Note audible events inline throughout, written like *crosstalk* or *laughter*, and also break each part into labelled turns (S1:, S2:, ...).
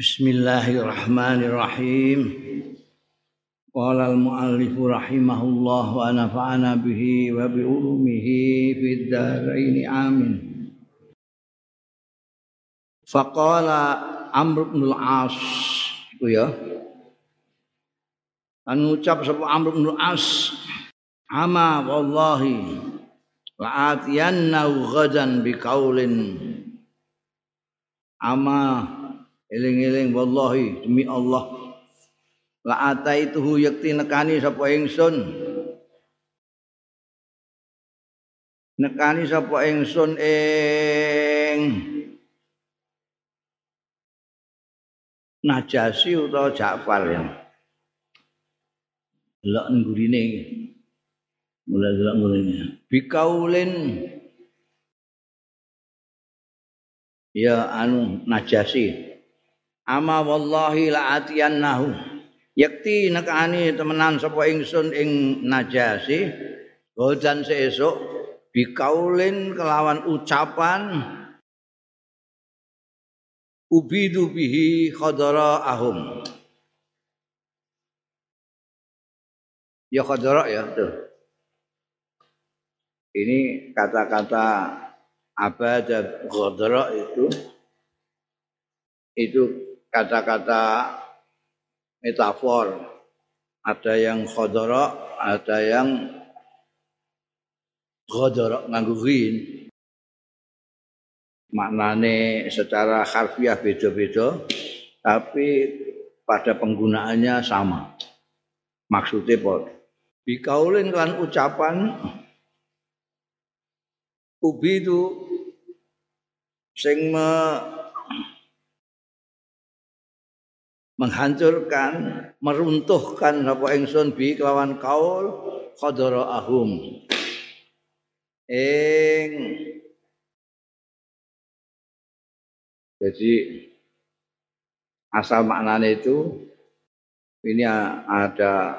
S1: Bismillahirrahmanirrahim. Qala al-muallif rahimahullah wa nafa'ana bihi wa bi ulumihi fid dharain amin. Faqala Amr bin al-As itu ya. Kan ngucap sapa Amr bin al-As ama wallahi la'atiyanna ghadan biqaulin ama Eling-eling wallahi demi Allah. La ataituhu yakti nekani sapa ingsun. Nekani sapa ingsun ing Najasi utawa Ja'far ya. Delok nggurine iki. Mulai delok nggurine. Bikaulin ya anu Najasi ama wallahi la atiyannahu. Yakti nekani temenan sapa ingsun ing najasi godan sesuk bikaulin kelawan ucapan ubidu bihi khadara ahum ya khadara ya tuh ini kata-kata abad khadara itu itu kata-kata metafor. Ada yang khodoro, ada yang khodoro nganggurin. Maknane secara harfiah beda-beda, tapi pada penggunaannya sama. Maksudnya apa? Bikaulin kan ucapan ubi itu sing me menghancurkan, meruntuhkan apa ingsun bi kelawan kaul qadara ahum. Ing jadi asal maknanya itu ini ada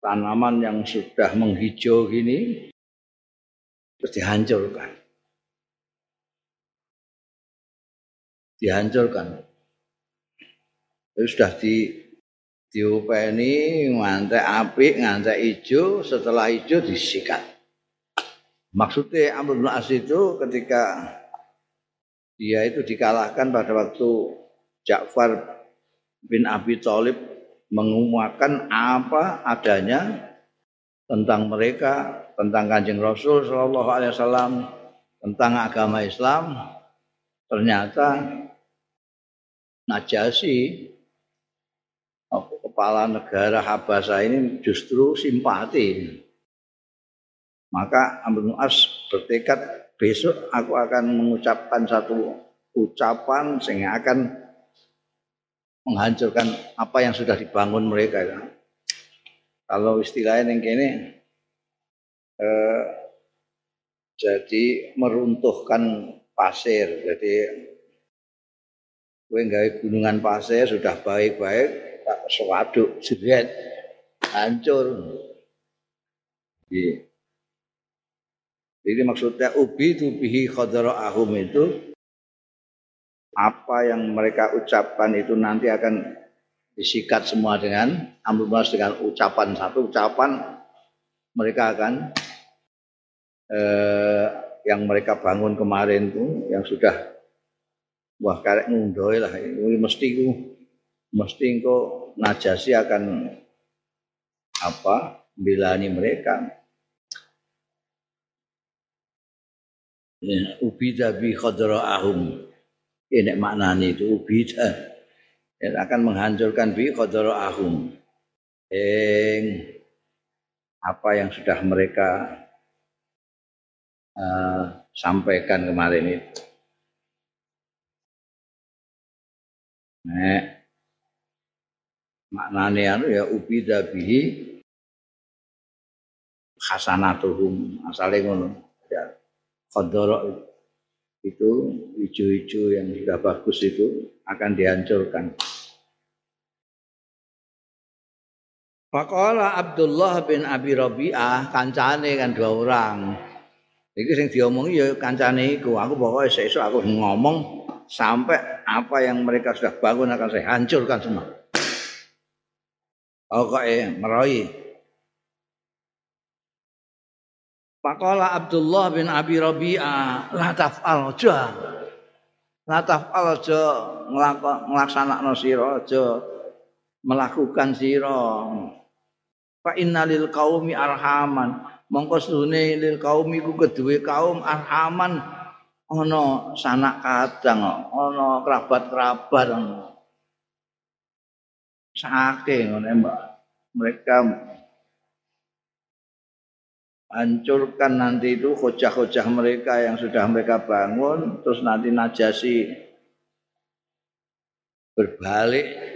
S1: tanaman yang sudah menghijau gini terus dihancurkan. Dihancurkan sudah di diupeni ngantek apik ngantek ijo setelah ijo disikat. Maksudnya Amr bin As itu ketika dia itu dikalahkan pada waktu Ja'far bin Abi Thalib mengumumkan apa adanya tentang mereka tentang kanjeng Rasul Shallallahu Alaihi Wasallam tentang agama Islam. Ternyata Najasi kepala negara Habasa ini justru simpati. Maka Amr As bertekad besok aku akan mengucapkan satu ucapan sehingga akan menghancurkan apa yang sudah dibangun mereka. Kalau istilahnya yang kini eh, jadi meruntuhkan pasir. Jadi gue gunungan pasir sudah baik-baik tak sewaduk jeret hancur iya. jadi maksudnya ubi itu bihi ahum itu apa yang mereka ucapkan itu nanti akan disikat semua dengan ambil dengan ucapan satu ucapan mereka akan eh, yang mereka bangun kemarin itu yang sudah wah karek ngundoy lah ini mesti mesti engkau najasi akan apa? Bilani mereka. Ya, ubida bi ahum ini maknanya itu ubida. Yang akan menghancurkan bi ahum ing apa yang sudah mereka uh, sampaikan kemarin itu. Nek maknane anu ya ubida bihi hasanatuhum asale ngono ya qadara itu hijau-hijau yang sudah bagus itu akan dihancurkan. Faqala Abdullah bin Abi Rabi'ah kancane kan dua orang. Iki sing diomongi ya kancane iku. Aku pokoke sesuk aku ngomong sampai apa yang mereka sudah bangun akan saya hancurkan semua. Pokoknya meroyi. Pakola Abdullah bin Abi Rabi'ah, la taf'al aja. La taf'al aja ngelaksanakno sira aja melakukan sira. Fa innalil qaumi arhaman. Mongko sune lil qaumi ku kedue kaum arhaman ana sanak kadang ana kerabat-kerabat saking mbak. Mereka hancurkan nanti itu hojah-hojah mereka yang sudah mereka bangun terus nanti najasi berbalik.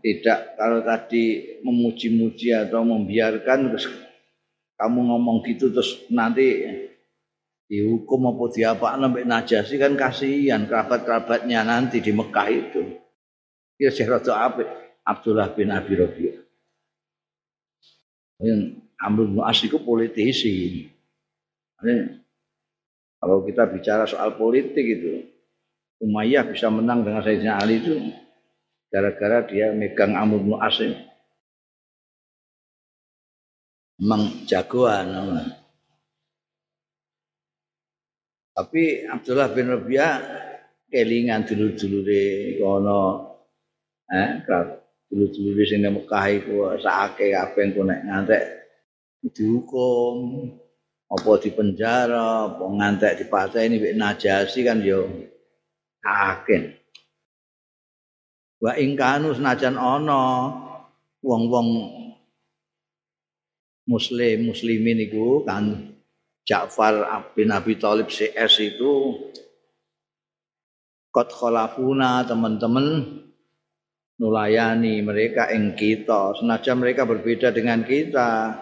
S1: Tidak kalau tadi memuji-muji atau membiarkan terus kamu ngomong gitu terus nanti dihukum apa diapa sampai najasi kan kasihan kerabat-kerabatnya nanti di Mekah itu. Ya Syekh Rada Apik Abdullah bin Abi Rabi'ah. Yang Amr bin itu politisi. Ini, kalau kita bicara soal politik itu, Umayyah bisa menang dengan Sayyidina Ali itu gara-gara dia megang Amr bin As. Memang jagoan. Tapi Abdullah bin Rabi'ah kelingan dulu-dulure kono eh dulu-dulure sing nang Mekah iku sakake kabeh engko nek ngantek dihukum apa di penjara apa ngantek dipateni wek najasi kan yo akeh wa ing kanu senajan ana wong-wong muslim muslimin iku kan Ja'far bin Abi Thalib CS itu kot kholafuna teman-teman nulayani mereka ing kita. Senajan mereka berbeda dengan kita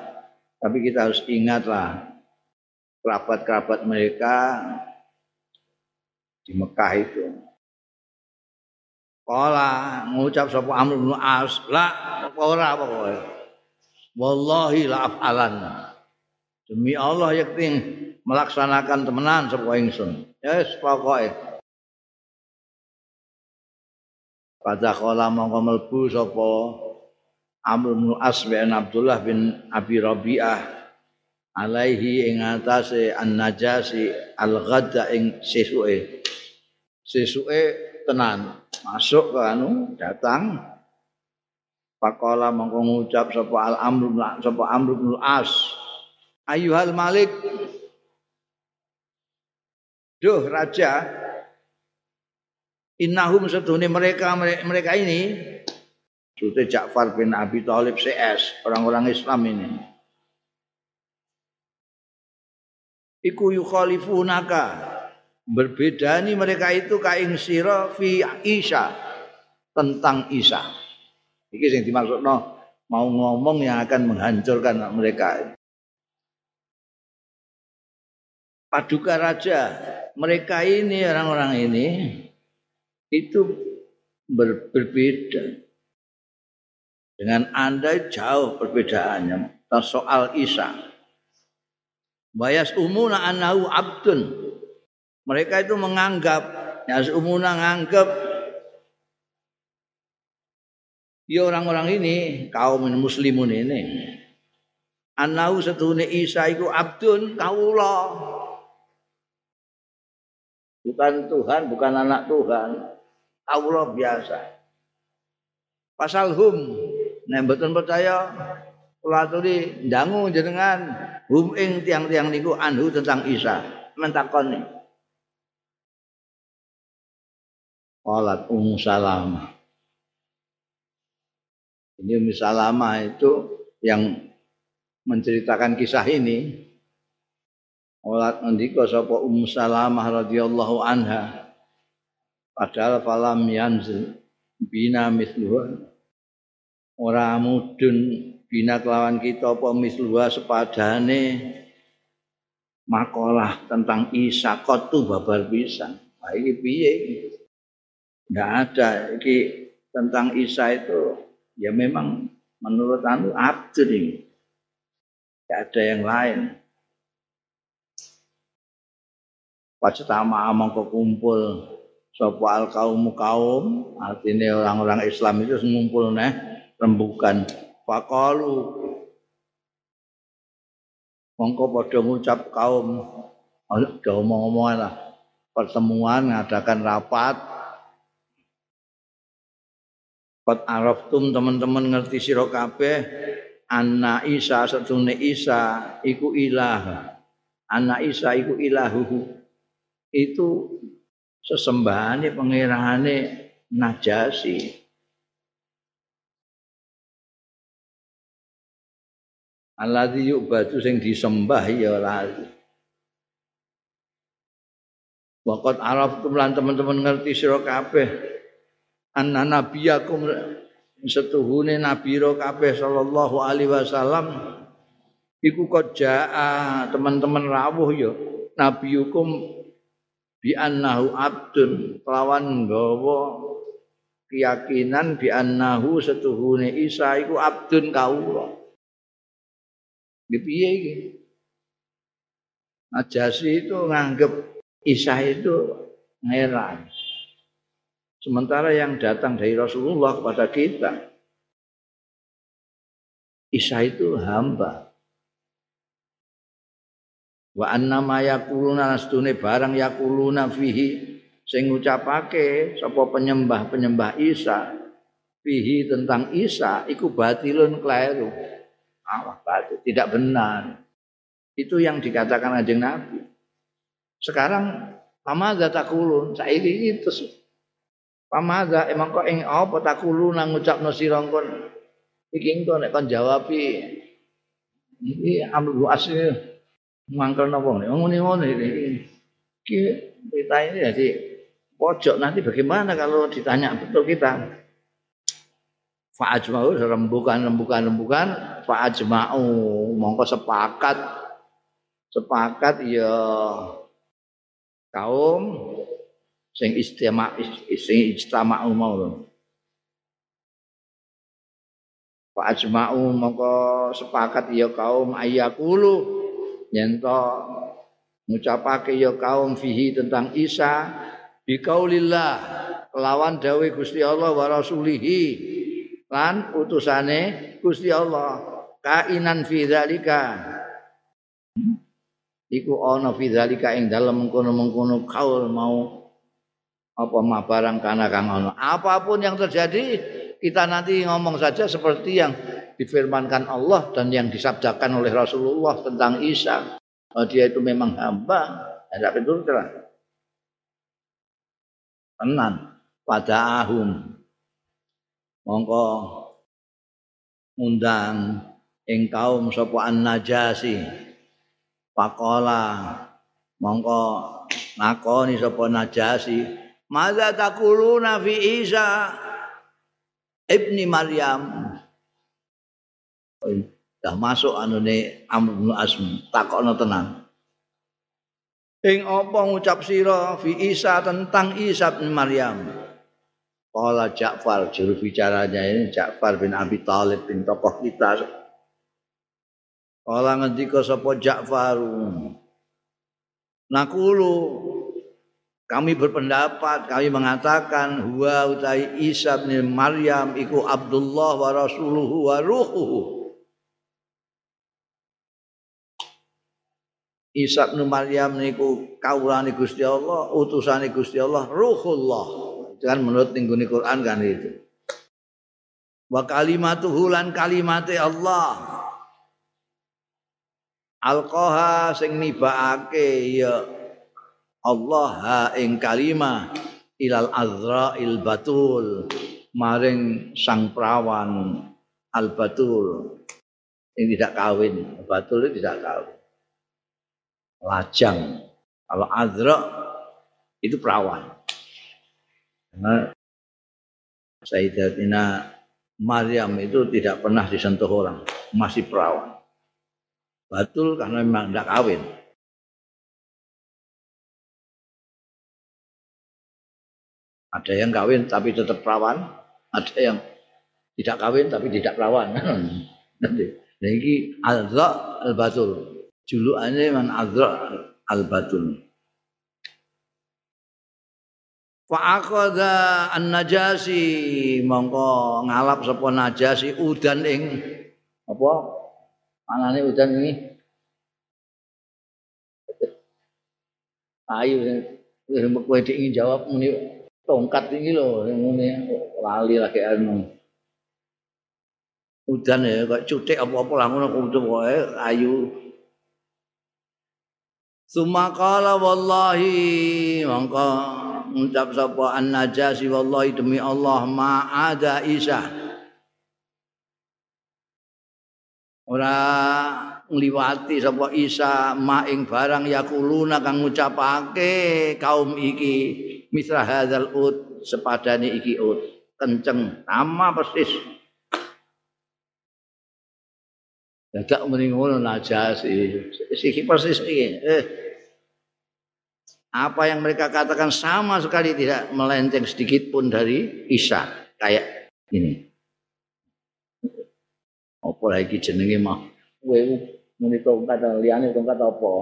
S1: tapi kita harus ingatlah kerabat-kerabat mereka di Mekah itu. Kala ngucap sapa Amr bin As la ora apa Wallahi la afalan Demi Allah yakti melaksanakan temenan sapa ingsun. Ya yes, pokoke. Pada kala mongko mlebu sapa Amr bin As bin Abdullah bin Abi Rabi'ah alaihi ing atase An-Najasi al-ghadda ing sesuke. Sesuke tenan masuk ke anu datang Pakola mongko ngucap sapa al amr sapa amr bin as ayuhal malik. Duh raja. Innahum sedune mereka mereka ini. Sute Ja'far bin Abi Thalib CS orang-orang Islam ini. Iku berbeda nih mereka itu kaing sira fi Isa tentang Isa. Iki sing dimaksudno mau ngomong yang akan menghancurkan mereka paduka raja mereka ini orang-orang ini itu ber, berbeda. Dengan anda jauh perbedaannya soal Isa. Bayas umuna anahu abdun. Mereka itu menganggap ya umuna menganggap ya orang-orang ini kaum muslimun ini anahu setune Isa itu abdun kaulah bukan Tuhan, bukan anak Tuhan. Allah biasa. Pasal hum, nek mboten percaya kula dangu jenengan hum ing tiang-tiang niku anhu tentang Isa. Mentakoni. Qalat Ummu Salamah. Ini Ummu Salamah itu yang menceritakan kisah ini Olat ngendika sapa Ummu Salamah radhiyallahu anha. Padahal falam yanzil bina misluha. Ora mudun bina kelawan kita apa misluha sepadane makalah tentang Isa kotu babar pisan. Nah, ini piye Enggak ada iki tentang Isa itu ya memang menurut anu abdur ini. Enggak ada yang lain. Pacetama mongko kumpul sapa al kaum. Kaum artinya orang-orang Islam itu ngumpul neh rembukan. Faqalu mongko padha ngucap kaum. Ada omong-omongan lah. Pertemuan ngadakan rapat. Kot araftum teman-teman ngerti sira kabeh anna Isa satune Isa iku ilah. Anna Isa iku ilahu. Itu sesembahane pangerane Najasi. Alladzi yu'badu sing disembah ya lali. Waqat araftum lan teman-teman ngerti sira kabeh anna nabiyakum setuhune nabi ro kabeh sallallahu alaihi wasallam iku koja teman-teman rawuh ya nabiyukum bi annahu abdun lawan nggawa keyakinan bi annahu setuhune Isa iku abdun kawula. Piye iki? Najasi itu nganggep Isa itu ngeran. Sementara yang datang dari Rasulullah kepada kita, Isa itu hamba. Wa anna ma yaquluna nastune barang yaquluna fihi sing ngucapake sapa penyembah-penyembah Isa fihi tentang Isa iku batilun kleru. Allah batil, tidak benar. Itu yang dikatakan Kanjeng Nabi. Sekarang pamadza takulun, saiki itu Pamaga emang kok ing apa takulu nang ngucapno sira kon iki engko nek kon jawabi iki amru asli mangkel napa ngene-ngene iki. Kita ini jadi pojok nanti bagaimana kalau ditanya betul kita? Fa ajma'u rembukan rembukan rembukan. Fa ajma'u mongko sepakat. Sepakat ya kaum sing istima sing istama'u mau Fa ajma'u mongko sepakat ya kaum ayakulu nyento ngucapake ya kaum fihi tentang Isa biqaulillah kelawan dawe Gusti Allah wa rasulihi lan utusane Gusti Allah kainan fi iku ana fi dzalika ing dalem mengkono-mengkono kaul mau apa mah barang kana kang ono. Apa pun yang terjadi, kita nanti ngomong saja seperti yang difirmankan Allah dan yang disabdakan oleh Rasulullah tentang Isa. Oh, dia itu memang hamba, tidak betul telah. Tenan pada ahum. Mongko undang ing kaum sapa an-najasi. Pakola mongko nakoni sapa najasi Mada takuluna fi Isa ibni Maryam. Dah masuk anu ne Amr bin Asm takokno tenan. Ing apa ngucap sira fi Isa tentang Isa bin Maryam? Kala Ja'far juru bicaranya ini Ja'far bin Abi Talib bin tokoh kita. Kala ngendika sapa Ja'far? Nakulu kami berpendapat, kami mengatakan huwa utai Isa bin Maryam iku Abdullah wa rasuluhu wa ruhuhu. Isa bin Maryam niku kawulane Gusti Allah, utusane Gusti Allah, ruhullah. Kan menurut tingguni Quran kan itu. Wa kalimatuhu lan kalimate Allah. Alqaha sing nibaake ya Allah ha ing kalimah ilal azrail batul maring sang perawan al batul yang tidak kawin batul itu tidak kawin lajang kalau azra itu perawan karena Sayyidatina Maryam itu tidak pernah disentuh orang masih perawan batul karena memang tidak kawin Ada yang kawin tapi tetap perawan, ada yang tidak kawin tapi tidak perawan. *laughs* Nanti. Nah, ini Al-Batul. Julukannya memang Al-Za Al-Batul. Fa akhadha an-najasi mongko ngalap sapa najasi udan ing apa? Anane udan ini ayo wis kowe ingin jawab muni tongkat iki lho ngene lali lagi anu. Udan ya kok cutik apa-apa lah ngono kudu wae ayu Sumakala wallahi mongko ngucap sapa an-najasi wallahi demi Allah ma Isa ora ngliwati sapa Isa ma ing barang yakuluna kang ngucapake kaum iki. Misra hadzal ut sepadane iki ut kenceng sama persis Dadak mending ngono najasi. Siki persis iki. Eh, apa yang mereka katakan sama sekali tidak melenceng sedikit pun dari Isa kayak ini. Apa lagi jenenge mah? Kowe muni tongkat liyane tongkat apa?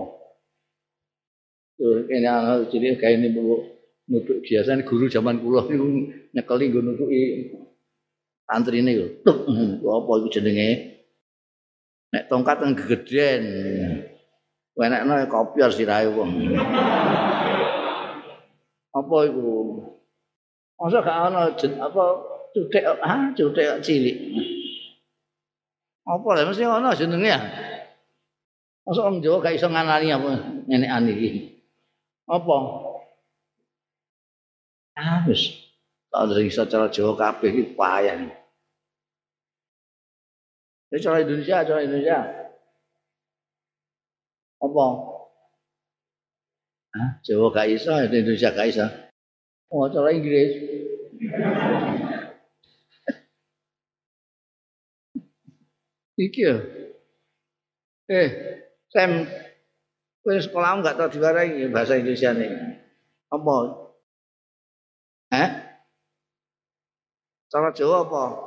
S1: Ini hal jadi kayak ini bu nutuk biasanya guru zaman kulo niku nyekeli nggo nutuki santri lho. Tuh apa iku jenenge? Nek tongkat yang gegeden. Wenekno kopior sirahe wong. apa iku masa gak ana apa cutek ah cutek cilik? Apa lah mesti ana jenenge ya? Masa orang Jawa gak iso nganani apa nenekan iki? Apa? Tak ada iso cara Jawa kabeh iki payah Ya cara Indonesia, cara Indonesia. Apa? Hah? Jawa gak iso, Indonesia gak iso. Oh, cara Inggris. Iki ya. Eh, Sam, kowe sekolah enggak tahu diwarai bahasa Indonesia nih. Apa? Eh? Cara Jawa apa?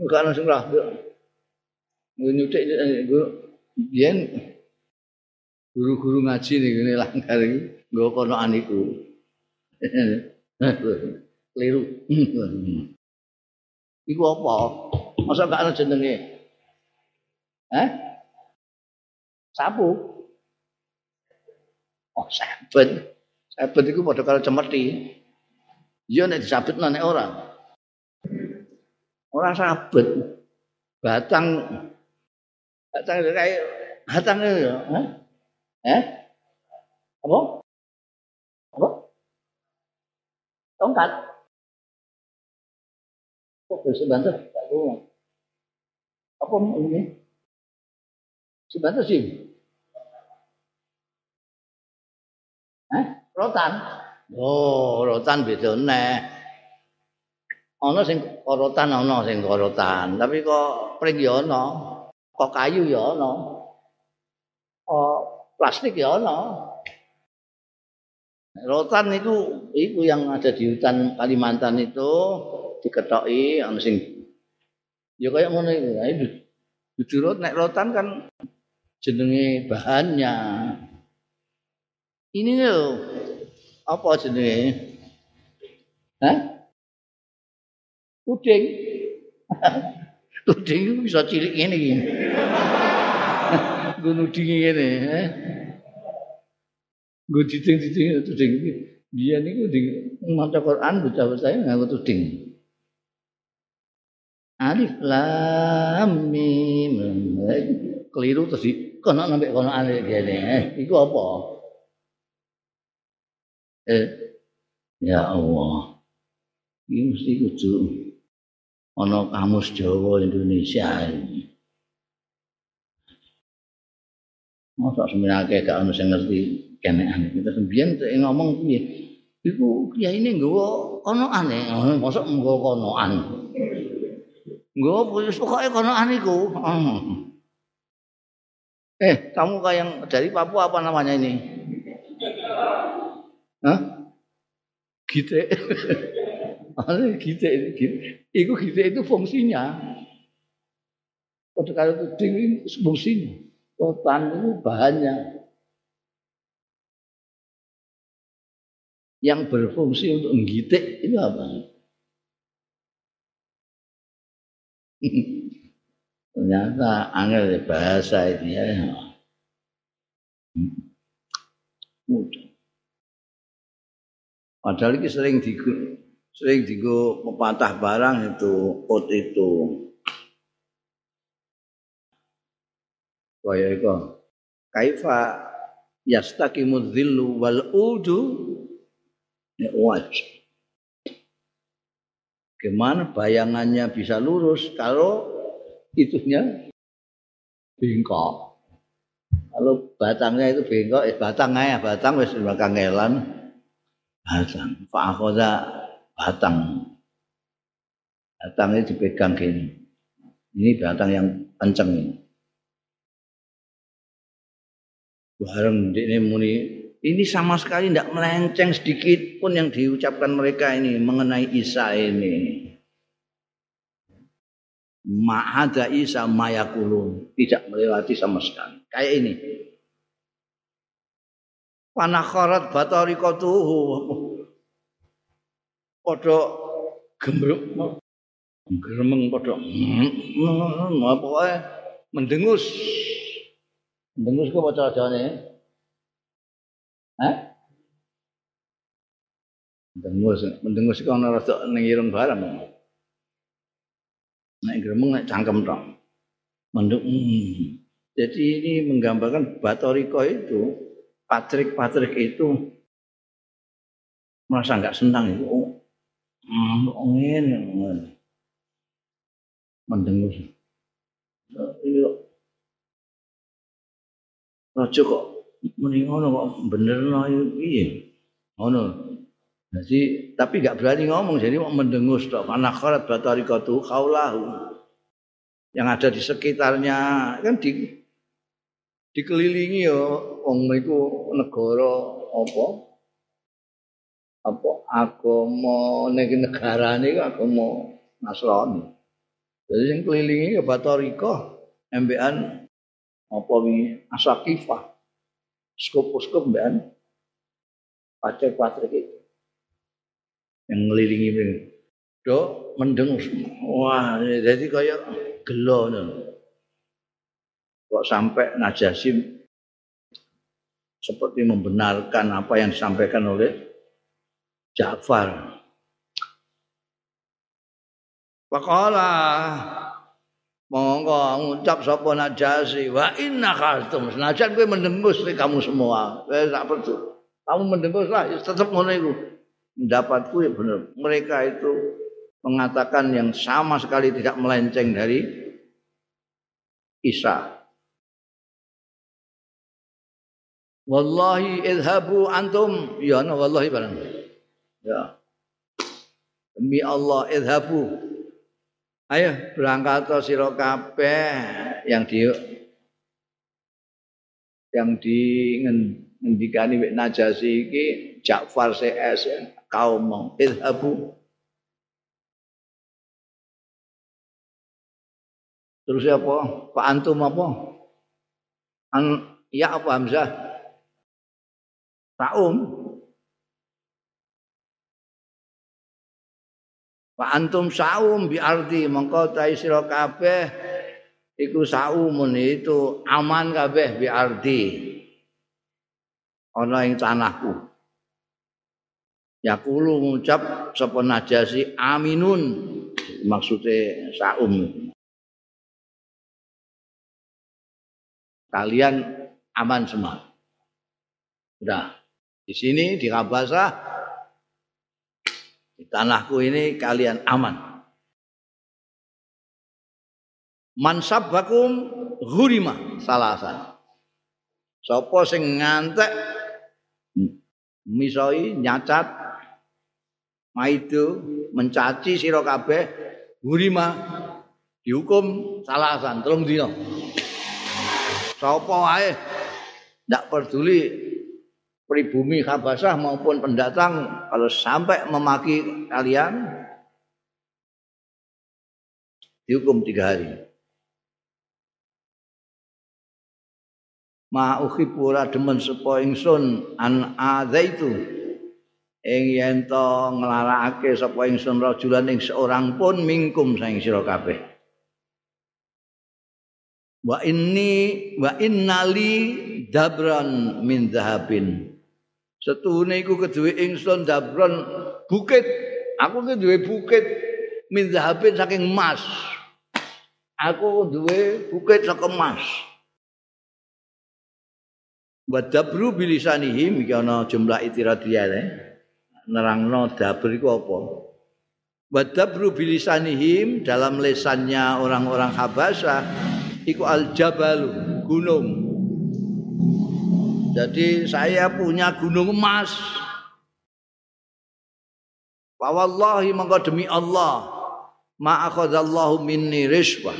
S1: Enggak langsung lah. Nyutik gue, biyen guru-guru ngaji nih gini langgar ini. Gue kono aniku. *laughs* Keliru. Iku apa? Masa gak ada jenenge? Eh sapu? Oh sabet. Sabet itu pada kalau cemeti. Iya nek disabet nek orang orang sabet batang batang kayak batang itu ya Eh? Apa? Apa? Tongkat. Kok bisa bantu? Tak tahu. Apa ini? Sebantu sih. Eh? Rotan. Oh, rotan beda neh. Ana sing rotan ana sing rotan, tapi kok pring ya ana. Kok kayu ya ana. Oh, plastik ya ana. Rotan itu itu yang ada di hutan Kalimantan itu diketoki ana sing ya kayak ngono iku. Itu jujur nek rotan kan jenenge bahannya. Ini lho apa jenenge? Hah? Puding. Puding *laughs* itu bisa cilik ngene iki. *laughs* Gue nudingi eh. Gue diting-diting tuding iki. Biyen niku di maca Quran bocah-bocah nganggo tuding. Alif lam mim. Keliru terus di kono nambah kono ane gini. Eh, iku apa? Eh, ya Allah. Ini mesti kudu ana kamus Jawa Indonesia ini. Masa semenake gak ono sing ngerti kenekan kita sembian ngomong piye iku kiai ini nggawa konoan e mosok nggawa konoan nggawa wis pokoke konoan iku eh kamu kayak yang dari Papua apa namanya ini Hah? Gite. Ada gite ini. Iku gite itu fungsinya. Pada kali itu fungsinya. Rotan itu bahannya. yang berfungsi untuk menggitik itu apa? *laughs* Ternyata angel bahasa ini ya. Mudah. Padahal ini sering di sering digo pepatah barang itu ut itu. Kaya itu. Kaifa yastaqimu dhillu wal udu waj. Gimana bayangannya bisa lurus kalau itunya bengkok. Kalau batangnya itu bengkok, eh, batangnya ya batang wis kangelan. Batang, fa'akhoda batang. Batangnya dipegang gini. Ini batang yang kenceng ini. Bareng ini muni ini sama sekali tidak melenceng sedikit pun yang diucapkan mereka ini mengenai Isa ini. Ma'ada Isa mayakulun. Tidak melewati sama sekali. Kayak ini. Panakharat batarikatuhu. Podo gembruk. Gremeng podo. Apa mendengus. Mendengus ke bocah jawane. Hah? Mendengus, mendengus kok ana rada ning ireng barang. Nek gremeng nek cangkem tok. Menduk. Hmm. Jadi ini menggambarkan Batoriko itu, Patrik-Patrik itu merasa nggak senang itu. Oh ini, mendengus. Ini Raja kok mending ngono kok bener ayo piye? Ngono. Jadi tapi nggak berani ngomong, jadi mau mendengus tok. Anakharat batarikatu kaulahu. Yang ada di sekitarnya kan di dikelilingi ya wong iku negara apa? Apa agama nek negarane iku agama Nasrani. Jadi yang kelilingi ya batarika embean apa wi asakifah. Skup-skup mbekan pacar-pacar itu yang ngelilingi mereka. Do mendeng wah jadi kayak gelo Kok sampai Najasyi seperti membenarkan apa yang disampaikan oleh Ja'far. Pakola monggo ngucap sapa Najasyi wa inna khaltum senajan kowe mendengus kamu semua. Kowe tak perlu. Kamu mendengus lah tetap ngono iku pendapatku ya benar. Mereka itu mengatakan yang sama sekali tidak melenceng dari Isa. Wallahi idhabu antum. Ya, no, wallahi barang. Ya. Demi Allah idhabu. Ayo berangkat sira kabeh. Yang di yang di ngendikani wek Najasi iki Ja'far CS ya. Kaum idhabu. Terus apa? Pak antum apa? An ya apa Hamzah? Taum Pak antum saum bi ardi mengko ta sira kabeh. Iku saumun itu aman kabeh bi ardi. Ana ing tanahku. Yakulu ngucap sapa najasi aminun? Maksudnya saum. Kalian aman semua. Udah di sini di Kabasa di tanahku ini kalian aman. Mansab bakum hurima salasan sapa sing ngantek misoi nyacat maidu mencaci sira kabeh hurima dihukum salasan telung dina. Sapa wae ndak peduli pribumi Habasah maupun pendatang kalau sampai memaki kalian dihukum tiga hari. Ma uhibbu demen sapa ingsun an itu ing yen to nglarakake sapa ingsun rajulan ing seorang pun mingkum saing sira kabeh. Wa inni wa innali dabran min zahabin setune iku keduwe ingsun dabran bukit. Aku keduwe bukit min zahabin saking emas. Aku duwe bukit saking emas. Wa dabru bilisanihim iki ana jumlah itiradiyah eh. nerangno dabr iku apa? Wa dabru bilisanihim dalam lesannya orang-orang Habasah iku al jabal gunung jadi saya punya gunung emas. Wa wallahi mongko demi Allah ma akhadallahu minni riswa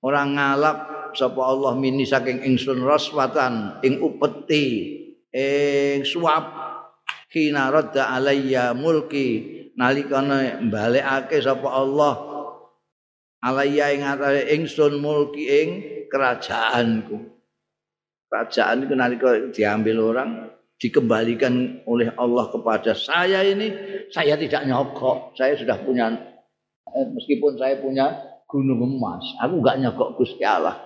S1: orang ngalap sapa Allah mini saking ingsun raswatan ing upeti ing suap. Kina radda alayya mulki nalikane balekake sapa Allah. Alayya ing atase ingsun mulki ing kerajaanku kerajaan itu nalika diambil orang dikembalikan oleh Allah kepada saya ini saya tidak nyokok saya sudah punya eh, meskipun saya punya gunung emas aku enggak nyokok Gusti Allah.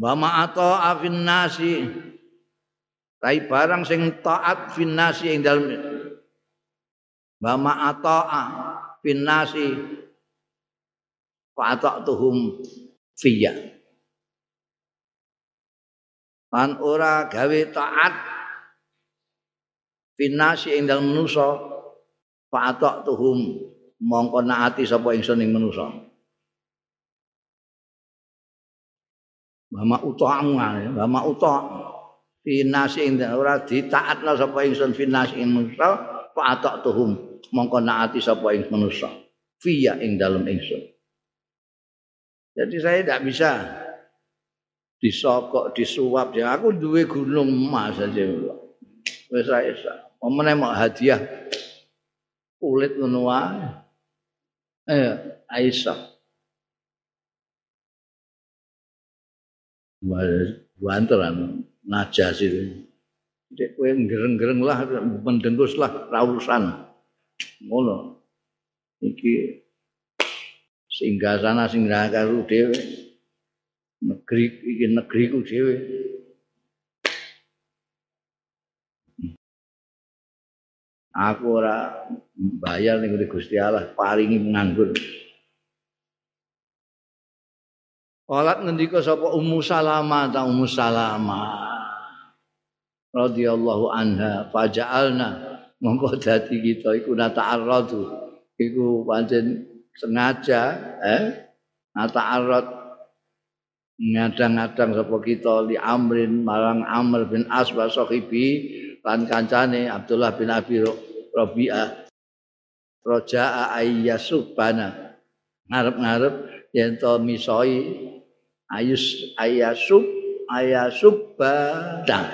S1: Wa ma'ata afin nasi. Tai barang sing taat fin nasi ing dalem wa ma'ata fin fa tuhum fiyya lan ora gawe taat fin nasi ing dalem manusa fa tuhum mongko naati sapa ingsun ing manusa Mama utama, mama utama. Finasi ing ora ditaatna sapa ingsun finasi ing manusa, fa atak tuhum mongko naati sapa ing manusa. Fiya ing dalem ingsun. Jadi saya tidak bisa disokok, disuap. Ya, aku duwe gunung emas saja. Wis ra isa. Momene mau hadiah kulit ngono wae. Eh, Aisyah. banteran najas itu. Dek kowe gereng-gereng lah mendengus lah rawusan. Ngono. Iki singgah sana singgah karo dhewe. Negeri iki negeriku dhewe. Aku ora bayar ning Gusti Allah paringi nganggur. Qalat ngendika sapa Ummu Salamah ta Ummu Salamah radhiyallahu anha faja'alna mongko dadi kita iku nata'arradu iku pancen sengaja eh nata'arrad ngadang-ngadang sapa kita li amrin marang Amr bin As wa sahibi lan kancane Abdullah bin Abi Rabi'ah roja'a ayyasubana. Ngarep-ngarep yen to misoi ayus ayasub ayasub badang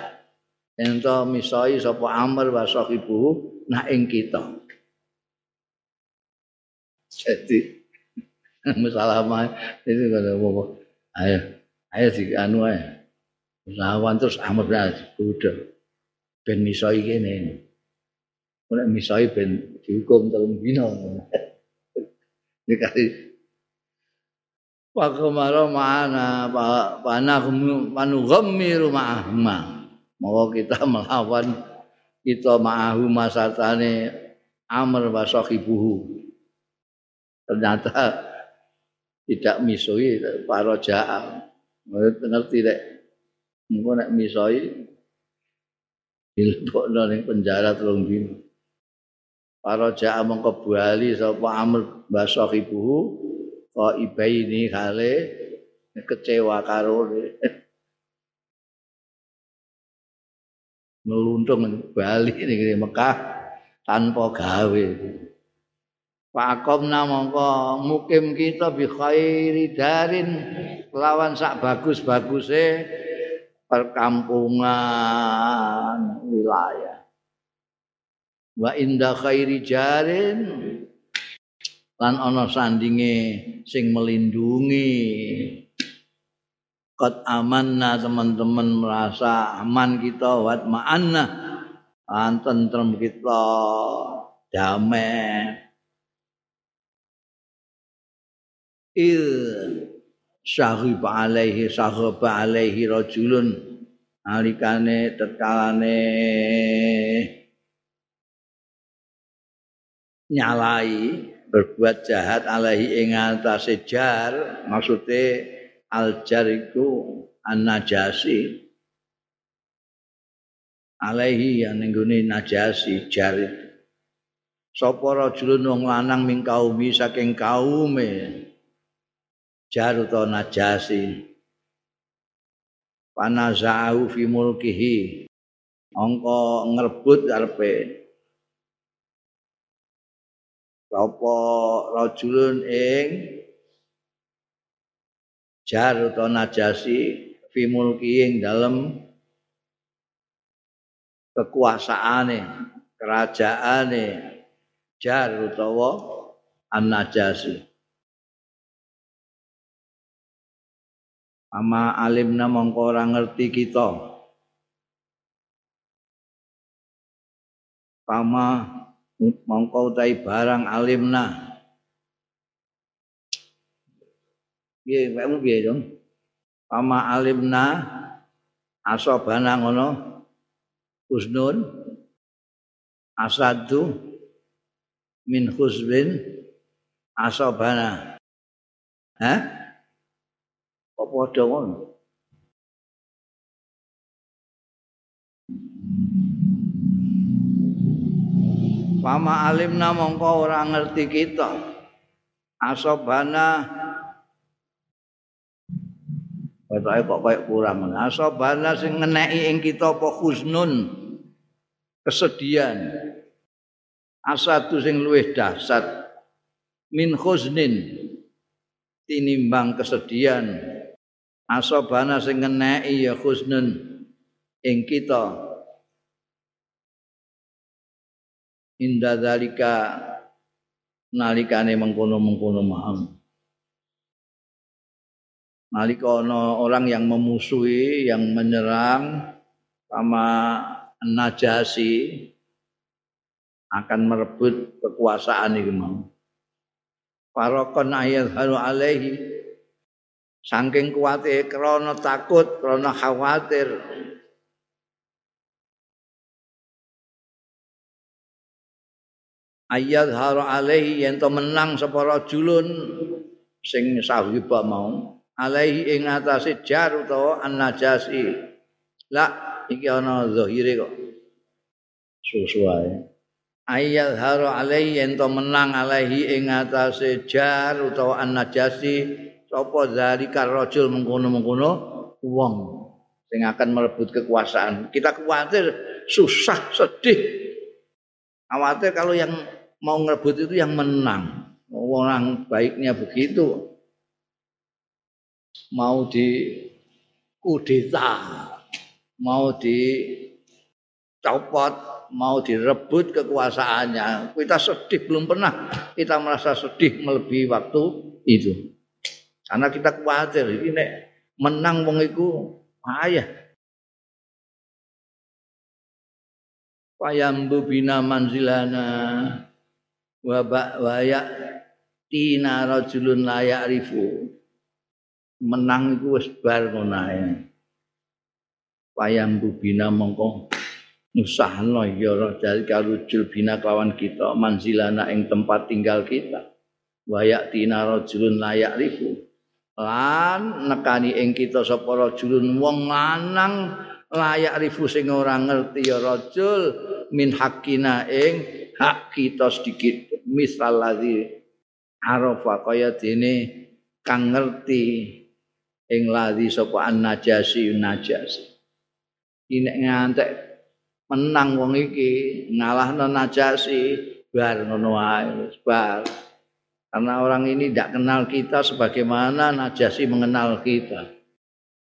S1: ento misoi sapa amr wa sahibu nah ing kita. Jadi *laughs* musalamah itu kada apa ayo ayo di anu ae. Lawan terus amr bin udah ben misoi kene ora misoi ben dihukum telung dina. Dikasih wa khamara ma'ana pana manu ghammiru ma'ahma mau kita melawan kita ma'ahu masatane amr wa sahibuhu. Ternyata tidak misoi para ja'a ngerti rek engko nek misoi dilebokno ning penjara telung dino para ja'a mongko bali sapa amr wa sahibuhu kok ibaini kale kecewa karo meluntung bali ning Mekah tanpa gawe. Pakom mongko mukim kita bi khairi darin lawan sak bagus-baguse perkampungan wilayah. Wa inda khairi jarin lan ana sandinge sing melindungi. Qad amanna teman-teman merasa aman kita wat ma'anna anten tentrem kita damai il syahib alaihi syahab alaihi rajulun. Alikane tetkalane nyalai berbuat jahat alaihi ing atase jar. Maksude al jar iku an najasi alaihi yang nenggone najasi jar sapa rajulun wong lanang ming kaumi saking kaume jar utawa najasi. Panazau fi mulkihi. Angka ngrebut karepe sapa rajulun ing jar utawa najasi fi mulkihi ing dalem kekuasaane kerajaane jar utawa an-najasi ama alimna mongko ora ngerti kita. Pama mongko utai barang alimna. Piye kamu piye dong pama alimna asobana ngono husnun asadu min husbin asobana. Hah? Padha ngono? Pama alimna mongko ora ngerti kita. Asobana Ketoke kok koyo kurang. Asobana sing ngeneki ing kita apa husnun kesedihan. Asatu sing luwih dahsyat min husnin tinimbang kesedihan. Asobana sing ngeneki ya husnun ing kita. Inda dalika nalikane mengkono-mengkono maham. nalika ana orang yang memusuhi yang menyerang sama Najasi akan merebut kekuasaan iki mau. Farokon ayat halu alaihi saking kuwate krana takut, krana khawatir. Ayat haru alaihi yang menang sapa rajulun sing sahibah mau alaihi ing atase jar utawa an-najasi. La iki ana zahire kok. Susuae. Ayat haro alaihi ento menang alaihi ing atase jar utawa an-najasi sapa zalika rajul mengkono-mengkono wong sing akan merebut kekuasaan. Kita khawatir susah, sedih. Khawatir kalau yang mau merebut itu yang menang. Orang baiknya begitu. mau di kudeta, mau dicopot, mau direbut kekuasaannya. Kita sedih belum pernah kita merasa sedih melebihi waktu itu. Karena kita khawatir ini menang wong iku ayah. Payambu bina manzilana wa wa ya tina rajulun layak rifu menang iku wis bar ngono ae. Payam bubina mongko nusahno ya dari kalujul bina kawan kita manzilana ing tempat tinggal kita. Wayak tina rajulun layak rifu. Lan nekani ing kita sapa rajulun wong lanang layak rifu sing ora ngerti ya rajul min hakina ing hak kita sedikit. Misal ladzi arafa kaya dene kang ngerti ing ladhi sapa an-najasi najasi. Ini ngantek menang wong iki ngalahno najasi bar ngono wae bar karena orang ini tidak kenal kita sebagaimana najasi mengenal kita.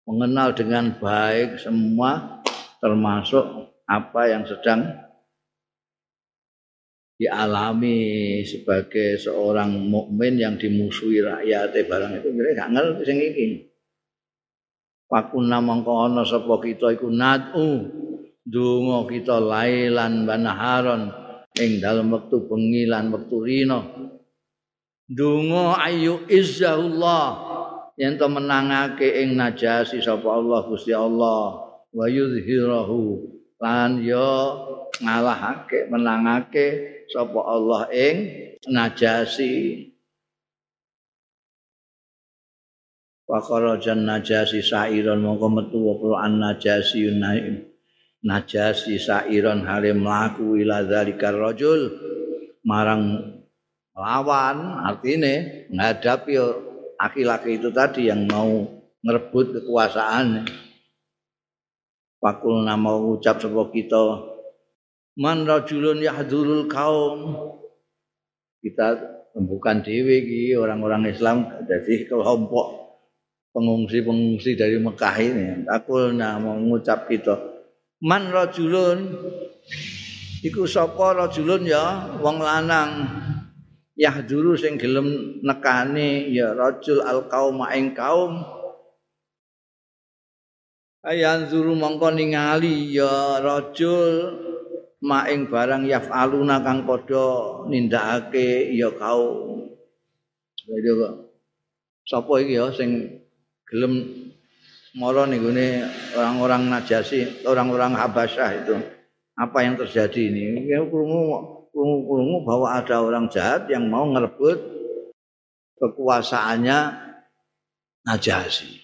S1: Mengenal dengan baik semua termasuk apa yang sedang dialami sebagai seorang mukmin yang dimusuhi rakyat. Barang itu mereka nggak ngerti sing iki. Pakuna mangko ana sapa kita iku nadu. Donga kita lailan banaharon ing dalem wektu bengi lan wektu rina donga ayu izzahullah. Yen to menangake ing najasi sapa Allah Gusti Allah. Wa yuzhirahu. Lan yo ngalahake menangake sapa Allah ing najasi. Wa kharajan najasi sairon mongko metu apa an najasi najasi sairon hale mlaku ila zalikar rajul. Marang lawan artine menghadapi laki-laki itu tadi yang mau merebut kekuasaan. Pakul nama ucap sebuah kita Man rajulun yahdurul kaum. Kita bukan dewi orang-orang Islam Jadi kelompok pengungsi-pengungsi dari Mekah ini. Aku mau mengucap kita. Man rajulun. Iku sapa rajulun ya? Wong lanang yahduru sing gelem nekani ya rajul al qaum ing kaum ayan zuru mongko ningali ya rajul maing barang yafaluna kang padha nindakake ya kaum jadi kok sapa iki ya sing gelem mara ning orang-orang Najasi, orang-orang Habasyah itu. Apa yang terjadi ini? Ya krungu bahwa ada orang jahat yang mau ngerebut kekuasaannya Najasi.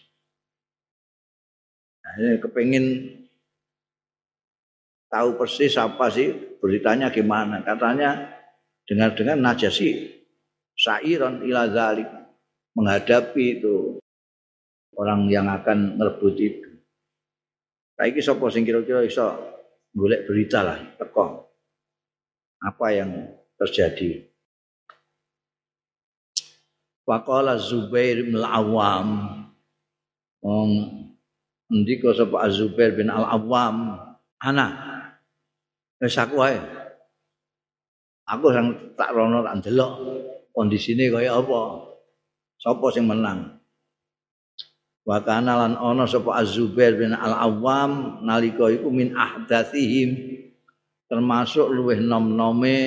S1: Nah, ini kepingin tahu persis apa sih beritanya gimana. Katanya dengar-dengar Najasi sairon ila zalik menghadapi itu orang yang akan merebut itu. Saiki sapa sing kira-kira iso golek berita lah teko. Apa yang terjadi? Faqala Zubair bin Al-Awwam Wong ndika sapa Zubair bin Al-Awwam, "Ana wis aku wae. Aku sing tak rono tak ndelok kondisine kaya apa. Sapa sing menang?" wa kana lan ana sapa Az-Zubair bin Al-Awwam nalika iku min ahdatsihim termasuk luweh nom-nome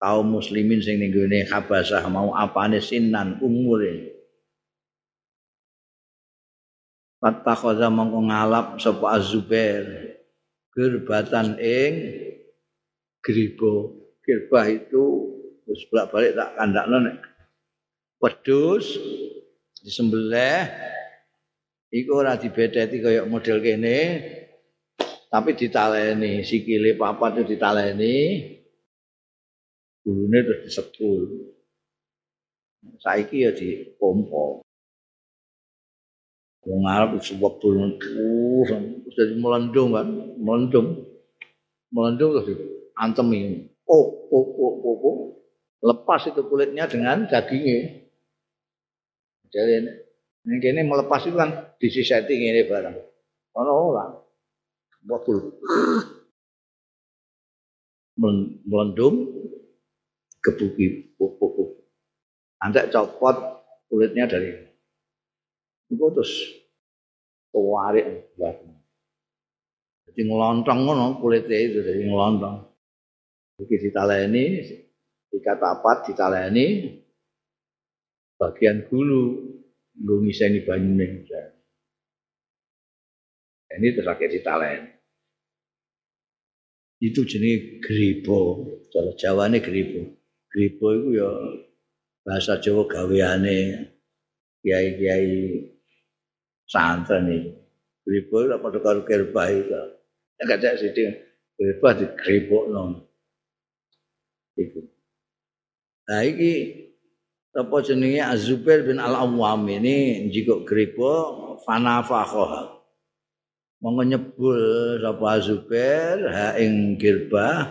S1: kaum muslimin sing ning gone Habasah mau apane sinan umure. Fatakhaza mongko ngalap sapa Az-Zubair gerbatan ing gribo gerbah itu wis balik tak kandakno nek wedhus disembelih iku ora dibedeti kaya model kene tapi ditaleni sikile papat itu ditaleni gulune terus disepul saiki ya dipompo wong Arab sebab turun terus jadi melendung kan melendung melendung terus antemi oh oh oh oh, oh. lepas itu kulitnya dengan dagingnya Jadi ini kene melepas itu kan di setting ini barang. Ono ora. Waktu melendung kebuki pupuk. Anda copot kulitnya dari itu terus tawarik Jadi ngelontong ngono kulitnya itu dari ngelontong. Begitu ditaleni, dikata apa ditaleni, bagian hulu nggo ngiseni banyune. Ini terus akhirnya ditalen. Itu jenis gribo. Cara Jawane gribo. Gribo itu ya bahasa Jawa gaweane kiai-kiai santren iki. Gribo itu apa karo kerbah ada sih Gribo di gribo non. Itu. Nah, ini apa jenenge Az-Zubair bin Al-Awwam ini jika gripo fanafakhoha monggo nyebul sapa Az-Zubair ha ing girba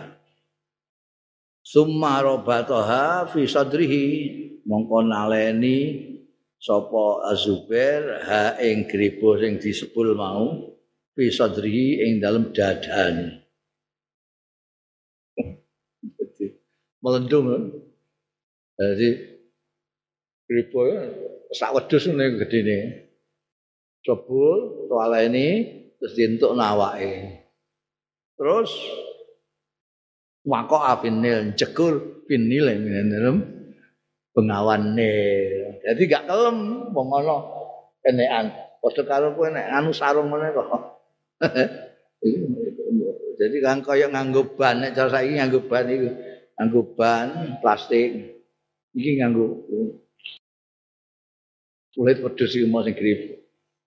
S1: summa robatoha fi sadrihi. Mongko naleni sapa Az-Zubair ha ing gripo sing disebul mau fi sadrihi ing dalem dadane melendung jadi Kripo sak wedhus ngene gedene. Cebul ini terus dientuk nawake. Terus wako apinil jegur pinil dalam bengawan nil. Jadi gak kelem wong ana kenekan. Padha karo kowe nek anu sarung ngene kok. *laughs* Jadi kan kaya nganggo ban nek cara saiki nganggo ban iku. Nganggo ban plastik. Iki nganggo kulit wedhus iki mau sing grip.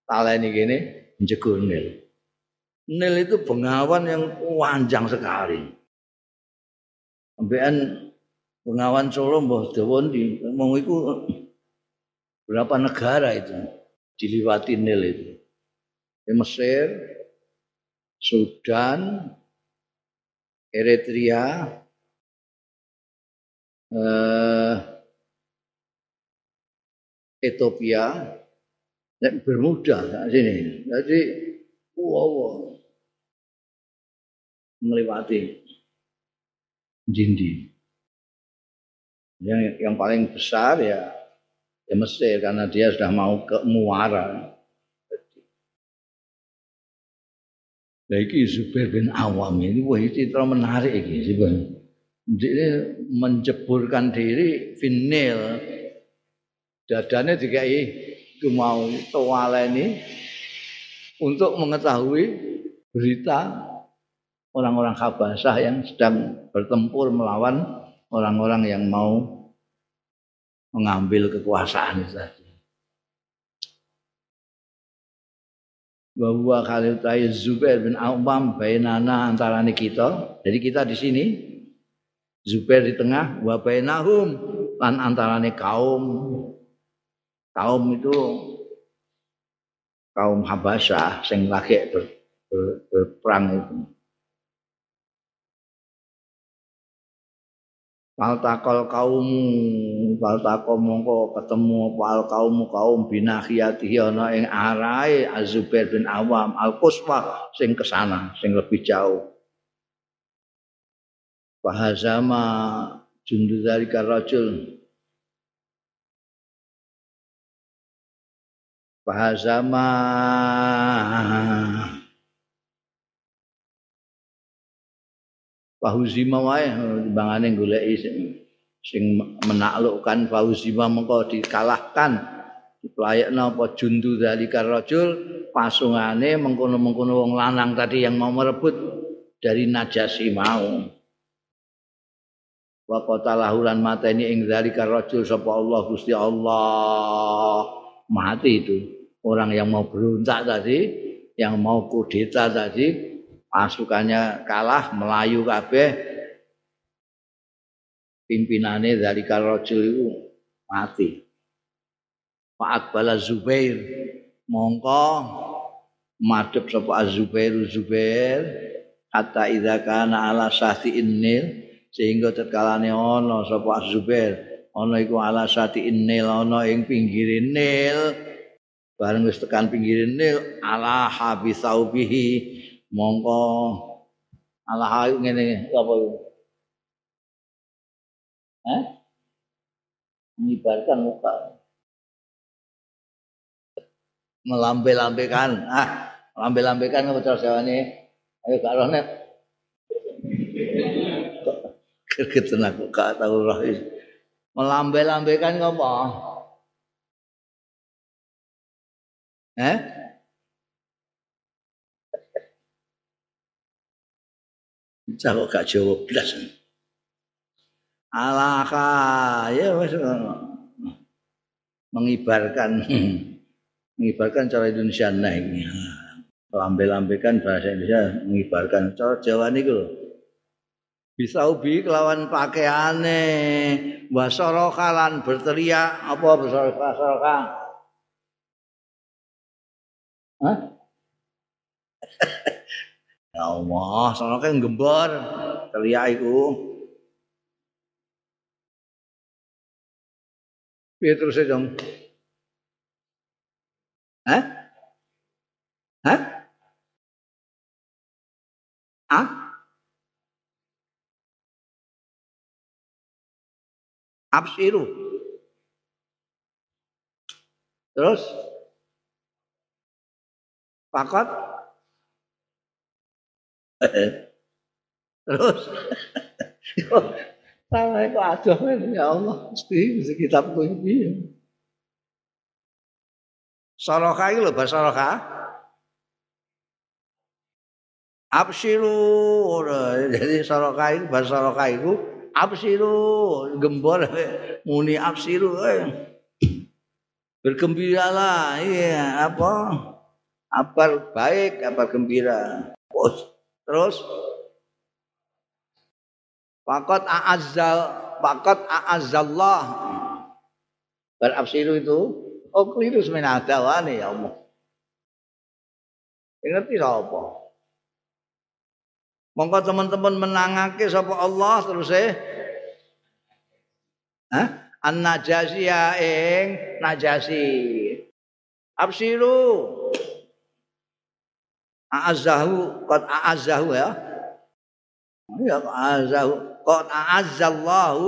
S1: Taleni kene jegur nil. Nil itu bengawan yang panjang sekali. Ambekan Bengawan Solo mbah Dawon di mau itu berapa negara itu diliwati Nil itu. Di Mesir, Sudan, Eritrea, eh, Ethiopia, dan Bermuda sini. Jadi, wow, wow melewati Jindi. Yang, yang paling besar ya, ya Mesir karena dia sudah mau ke Muara. Nah, ini Zubair bin Awam ini wah itu terlalu menarik ini sebenarnya. Dia menjeburkan diri finil dadanya dikai itu mau toala ini untuk mengetahui berita orang-orang Habasah yang sedang bertempur melawan orang-orang yang mau mengambil kekuasaan itu tadi. Bahwa Tayyib Zubair bin Awam bainana antara kita. Jadi kita di sini Zubair di tengah wa bainahum lan antarane kaum kaum itu kaum Habasyah sing lagi ber, ber, itu. Faltakol kaum faltako mongko ketemu wal kaum kaum binahiyati ana ing arahe Azubair bin Awam al Quswa sing kesana sing lebih jauh. Bahazama jundu dari rajul Bahazama Fahuzima wae bangane goleki sing sing menaklukkan Fahuzima mengko dikalahkan. Diplayakno apa jundu zalika rajul pasungane mengkono-mengkono wong lanang tadi yang mau merebut dari Najasi mau. Wa qatalahu lan mateni ing zalika rajul sapa Allah Gusti Allah. Mati itu orang yang mau berontak tadi yang mau kudeta tadi pasukannya kalah melayu kabeh. Pimpinane dari rajul itu mati. Pak Bala Zubair mongko. Madhep sapa Az-Zubair Zubair. Hatta idza ala sahti innil sehingga terkalane ana sapa Az-Zubair ana iku ala sahti innil ana ing pinggir nil. Bareng wis tekan pinggir nil ala habisaubihi mongko. Allah ayu ngene. Apa iku Hah? Mengibarkan muka. Melambe-lambekan. Ah lambe-lambekan apa cara jawane ayo gak roh net kergeten aku gak tau roh melambe-lambekan apa eh Cak kok gak jawab blas. Alaka ya wis mengibarkan *laughs* mengibarkan cara Indonesia ini. Lambe-lambekan bahasa Indonesia mengibarkan cara Jawa niku lho. Bisa ubi kelawan pakaiane wasoroka lan berteriak apa wasoroka wasoroka Hah? *laughs* Ya Allah, sono kan gembor teriak iku. Piye terus dong? Hah? Hah? Ah? Absiru. Terus? Pakot? Terus Tawa itu aduh ya Allah, mesti mesti kitab ku iki. Soroka itu lho bahasa soroka. Absiru, jadi soroka itu bahasa soroka itu absiru, gembor muni absiru. Eh. Bergembiralah, iya apa? Apa baik, apa gembira. Terus Fakat a'azzal fakat a'azzallah. Berabsiru itu oh keliru sebenarnya adawane ya Allah. Ngerti apa? Mongko teman-teman menangake sapa Allah terus eh Hah? An-najasi ya ing najasi. Absiru. A'azzahu qad a'azzahu ya. Ya a'azzahu qad a'azzallahu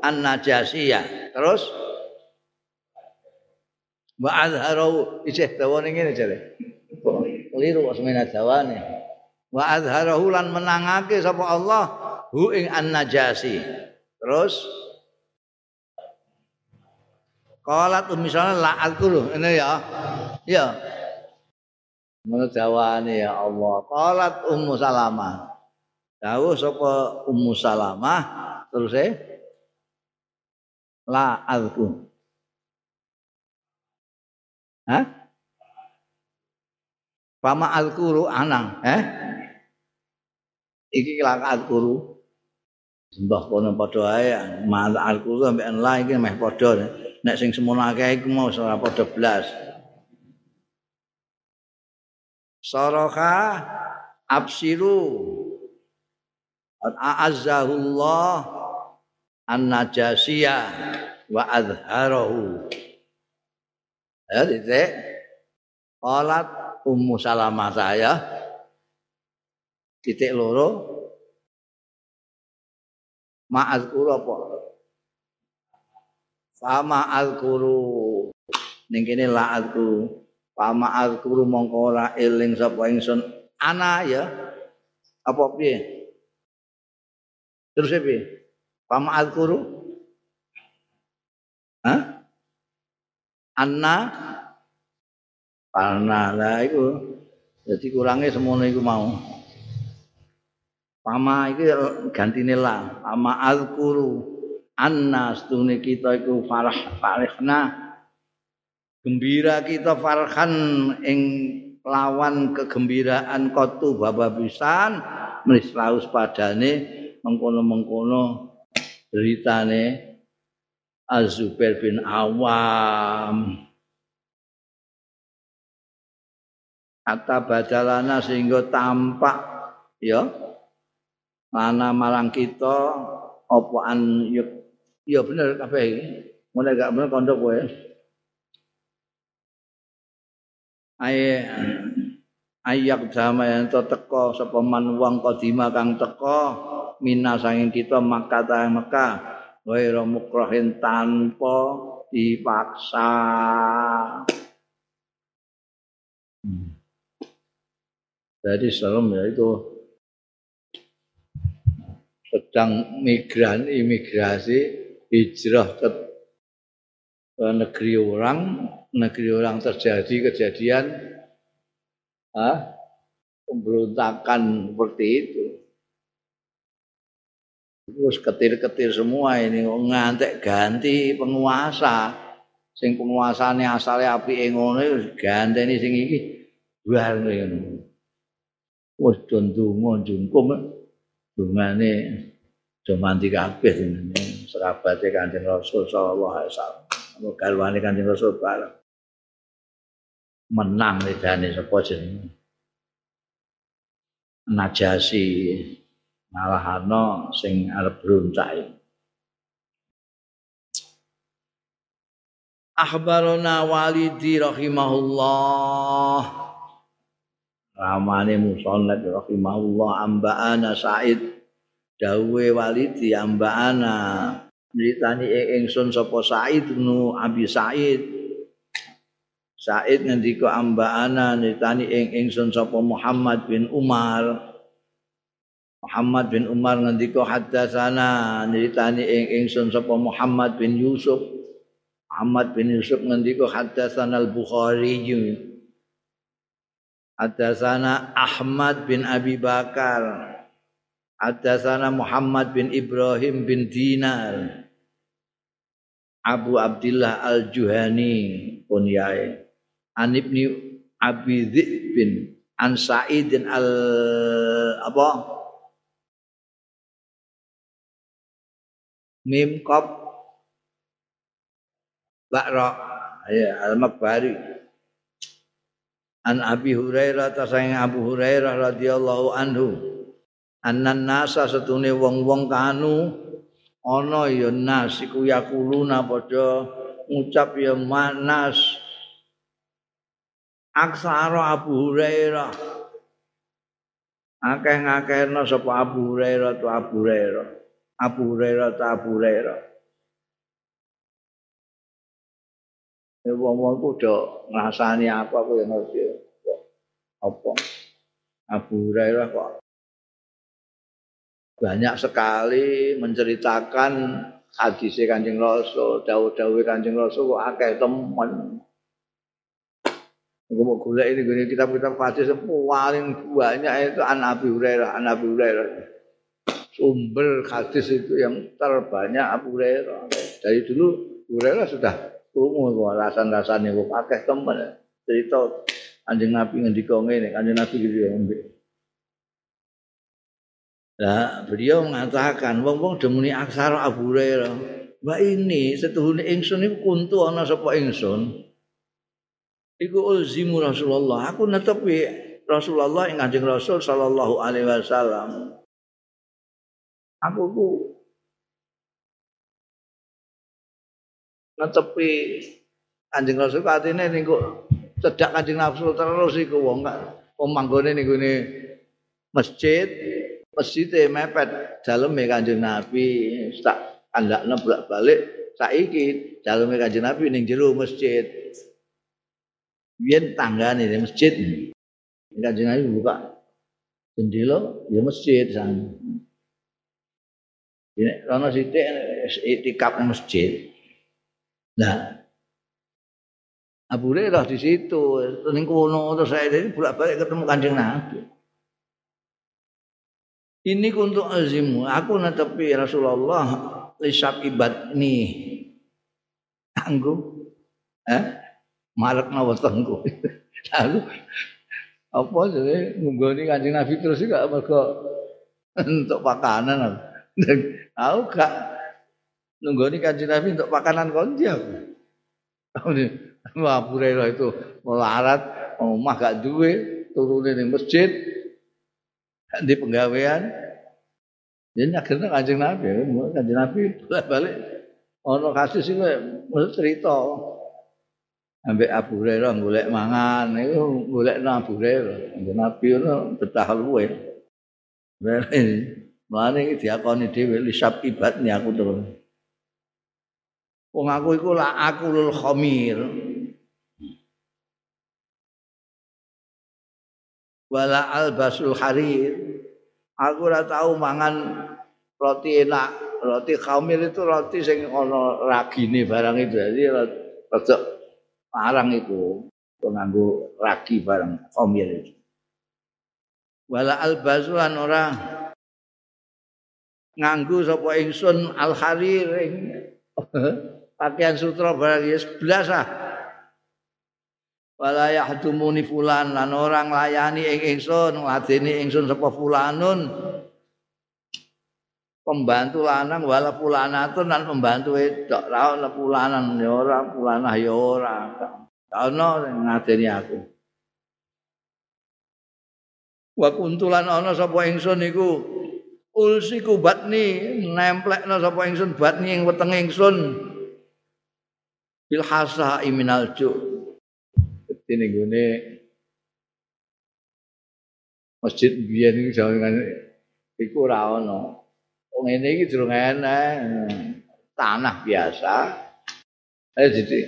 S1: an-najasiyah. Terus wa azharahu isih dawane ngene jare. Keliru kok semena dawane. Wa azharahu lan menangake sapa Allah hu ing an-najasi. Terus Qalat misalnya la alkulu ini ya. Ya. Menurut jawane ya Allah. Qalat Ummu Salamah. Dawuh sapa Ummu Salamah terus e la alku. Hah? Pama alkuru anang, eh? Iki kelak alkuru. Sembah kono padha ae, mal alkuru ambek la iki meh padha. Nek sing semono akeh iku mau ora padha blas. Soroka absiru. A'azzahullah an-najasiyah wa azharahu ya titik qalat ummu salamah saya titik loro ma'azkuru apa? Fama azkuru ning kene la azkuru fama azkuru mongko ora eling sapa ingsun ana ya apa piye Terus apa? Pama al-kuru? Hah? Anna? Karena lah itu. Jadi kurangnya semuanya itu mau. Pama itu ganti nila. Pama al-kuru. Anna setuni kita itu farah farihna. Gembira kita farhan ing lawan kegembiraan kotu bababisan menis laus padane mengkono-mengkono beritane Az-Zubair bin Awam. Kata badalana sehingga tampak ya mana marang kita apaan ya, ya bener kabeh. Mulai gak bener kondo kowe ae ayak sama yang teko sapa man wong kadima kang teko mina sanging kita Makkah ta Mekah ghairu mukrahin tanpa dipaksa hmm. jadi serem ya itu sedang migran imigrasi hijrah ke negeri orang negeri orang terjadi kejadian ah, pemberontakan seperti itu Terus ketir-ketir semua ini ngantek ganti penguasa. Sing penguasane asale apike ngono ganteni sing iki luar ngene. Wis do ndonga jungkum dungane do mandi kabeh serabate Kanjeng Rasul sallallahu alaihi wasallam. Garwane Kanjeng Rasul bareng. Menang lidane sapa jenenge. Najasi ngalahano sing arep bruncai. Akhbarona walidi rahimahullah Ramane musannad rahimahullah ambaana Said dawe walidi ambaana nyritani ingsun sapa Said nu Abi Said. Said ngendika ambaana nyritani ing ingsun sapa Muhammad bin Umar. Muhammad bin Umar ngendika hadatsana nyeritani ing ingsun sapa Muhammad bin Yusuf. Muhammad bin Yusuf ngendika hadatsana al-Bukhari. Hadatsana Ahmad bin Abi Bakar hadatsana Muhammad bin Ibrahim bin Dinar. Abu Abdullah Al-Juhani kunyae An Ibni Abi bin An Sa'idin al apa? Mim qab ba'ra ya al-makbari an Abi Hurairah ta Abu Hurairah radhiyallahu anhu annan nasa setune wong-wong kanu ana ya nas iku yakuluna padha ngucap ya manas aksara Abu Hurairah akeh-akehna sapa Abu Hurairah tu Abu Hurairah Abu Hurairah ta Abu Hurairah. Wong-wong ku do ngrasani apa yang ngerti. Apa? Abu Hurairah kok banyak sekali menceritakan hadis Kanjeng Rasul, dawuh-dawuh Kanjeng Rasul kok akeh temen. Gue mau gula ini gini kitab-kitab hadis paling banyak itu an Abi Hurairah, an Abi Hurairah. sumber hadis itu yang terbanyak Abu Hurairah. Dari dulu Hurairah sudah krungu alasan-alasan yang pakai teman cerita anjing Nabi ngendika ngene, anjing Nabi gitu ya. Nah, beliau mengatakan, wong-wong demuni aksara Abu Hurairah. Mbak ini setuhune ingsun iku kuntu ana sapa ingsun. Iku ulzimu Rasulullah. Aku netepi Rasulullah ing Kanjeng Rasul sallallahu alaihi wasallam. aku ku ngetepi kanjeng rasul katine niku cedak kanjeng nafsu terus iku wong gak pemanggone niku masjid masjid mepet daleme kanjeng nabi tak andakne bolak-balik saiki daleme kanjeng nabi ning jero masjid biyen tanggane masjid kanjeng nabi buka jendela ya masjid sana Ini rono sithik itikaf masjid. Nah, Abu Hurairah di situ, ning kono terus saya ini bolak-balik ketemu Kanjeng Nabi. Ini untuk azimu, aku netepi Rasulullah lisab ibad ini. Tangguh, eh, marak nawatengku. Lalu *laughs* apa sih ngunggoni Kanjeng Nabi terus juga mergo untuk makanan. Aku. Gak nunggoni kanjeng Nabi untuk makanan kondi aku. Hurairah itu. Melarat, omah gak duwe, turunin di masjid, di penggawean. Jadi akhirnya kanjeng Nabi, kanjeng Nabi balik ono kasus sih mesti cerita. Ambek Abu Hurairah golek mangan, itu golek Abu Hurairah. Kanjeng Nabi itu betah luwe. Mulane diakoni dhewe lisab ibad ni aku terus. Wong aku iku la akulul khamir. Wala albasul harir. Aku ora tau mangan roti enak. Roti khamir itu roti sing ana ragine barang itu. Jadi rada larang itu. Nganggo ragi barang khamir itu. Wala albasulan orang nganggo sapa ingsun al harir *laughs* pakaian sutra barang ya sebelas ah wala yahdumuni fulan lan orang layani ing ingsun ngladeni ingsun sapa fulanun. Pembantu lanang wala fulanatun lan pembantu wedok. Ra ono fulanan ya ora fulanah ya ora. Ono ngadeni aku. Wa kuntulan ana sapa ingsun iku ulsi kubatni nemplekna sapa ingsun batni ing weteng ingsun. Bil hasa iminal ju dene gone masjid biyen iki jangan iku ora ana wong ngene iki durung tanah biasa. Eh jadi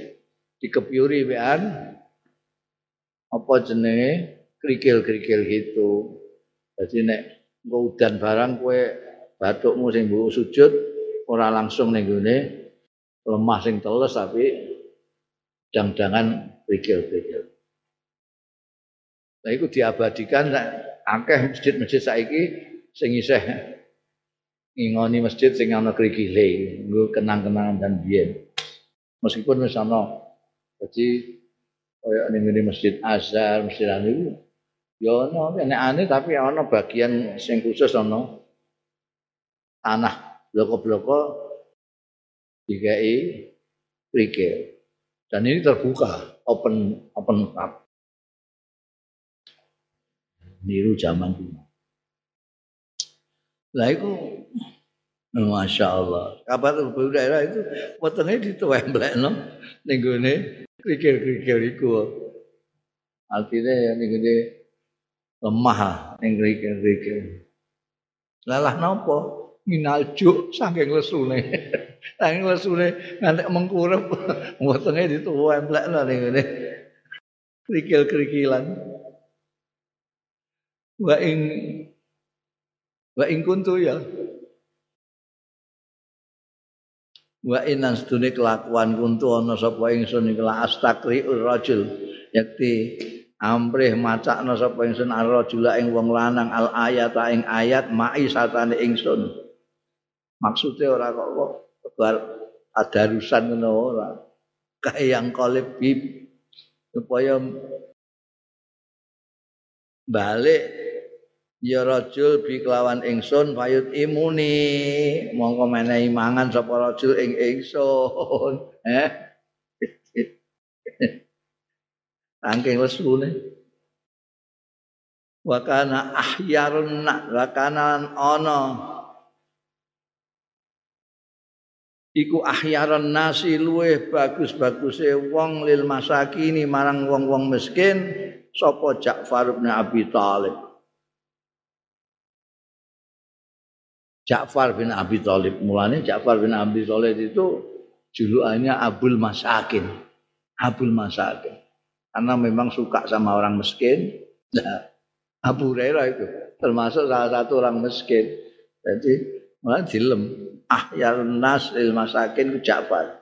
S1: dikepiuri wean. Apa jenenge? Krikil-krikil gitu. Jadi nek engko udan barang kowe batukmu sing mbok sujud ora langsung ning gone. Lemah sing teles tapi dang-dangan prikil-prikil. Nah, itu diabadikan akeh masjid-masjid saiki sing isih ngingoni masjid sing ana krikile, nggo kenang-kenangan dan biyen. Meskipun wis ana dadi kaya ning masjid Azhar, masjid anu ya ana nek tapi ana bagian sing khusus ana tanah bloko-bloko dikai krikil. Dan ini terbuka, open open up. Niru zaman dulu. Lah itu Masya Allah. Kabar ibu daerah itu wetenge dituemblekno ning gone krikil-krikil iku. Artinya ning gone lemah ning krikil-krikil. Lalah napa? Minaljuk saking lesune. Saking lesune ngantek mengkurep *laughs* wetenge dituemblekno ning gone krikil-krikilan. Wa ing wa ing kuntu ya. Wa inan sedune kelakuan kuntu ana sapa ingsun iku la astakriur rajul. Yakti amrih macakna sapa ingsun ar-rajula ing wong lanang al ayat ing ayat mai satane ingsun. Maksude ora kok kok adarusan ngono ora. Yang kolib supaya balik ya rajul bi kelawan ingsun payut imuni. Mongko menehi mangan sapa rajul ing ingsun. *laughs* Eh? *laughs* Angking lesune. Wa kana ahyarun wa kana ana iku ahyaran nasi luweh bagus-baguse wong lil masakini marang wong-wong miskin sapa Ja'far bin Abi Thalib Ja'far bin Abi Thalib. Mulanya Ja'far bin Abi Thalib itu julukannya Abul Masakin. Abul Masakin. Karena memang suka sama orang miskin. Nah, Abu Hurairah itu termasuk salah satu orang miskin. Jadi malah dilem. Ah ya nas il masakin ku Ja'far.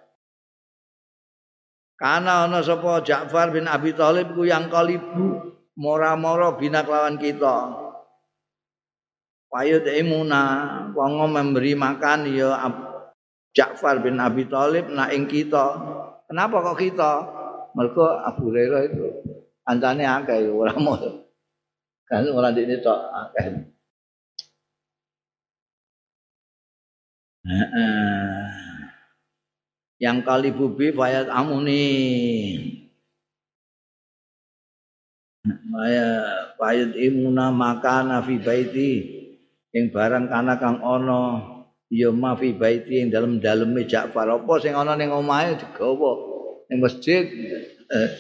S1: Karena ana sapa Ja'far bin Abi Thalib ku yang kalibu mora-mora bina kelawan kita. Payut imuna wong memberi makan ya Ja'far bin Abi Thalib nak ing kita. Kenapa kok kita? Mergo Abu Hurairah itu kancane akeh ora mau. Kan ora ini tok akeh. Yang kali bubi fayat amuni. Maya fayat imuna makana fi baiti. Ing barang kana kang ana ya mafi baiti. Ing dalem-daleme Ja'far. Apa sing ana ning omahe? Digawa ning masjid. Eh,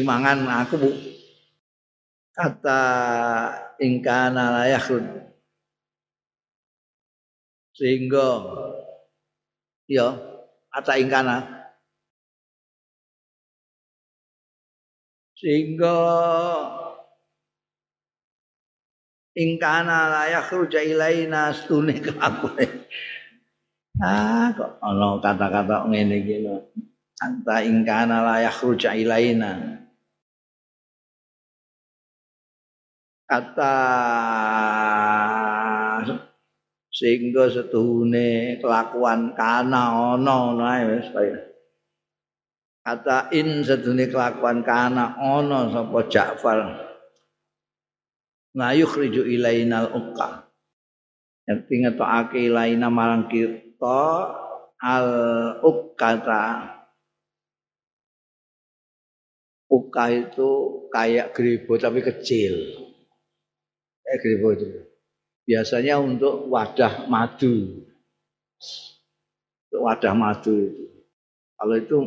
S1: imangan aku bu. Kata ingkana layakhud sehingga ya kata ingkana sehingga ingkana la yakhruja ilaina stune kelakuan ah kok ana kata-kata ngene iki lho. Anta ingkana la yakhruja ilaina. Kata sehingga setuhune kelakuan kana ana ae wis kaya kata in setuhune kelakuan kana ana sapa Ja'far. La yukhriju ilainal uqqa yakti ngetokake ilaina marang kita al uqqata uqqa itu kayak grebo tapi kecil. Kayak grebo itu biasanya untuk wadah madu untuk wadah madu itu kalau itu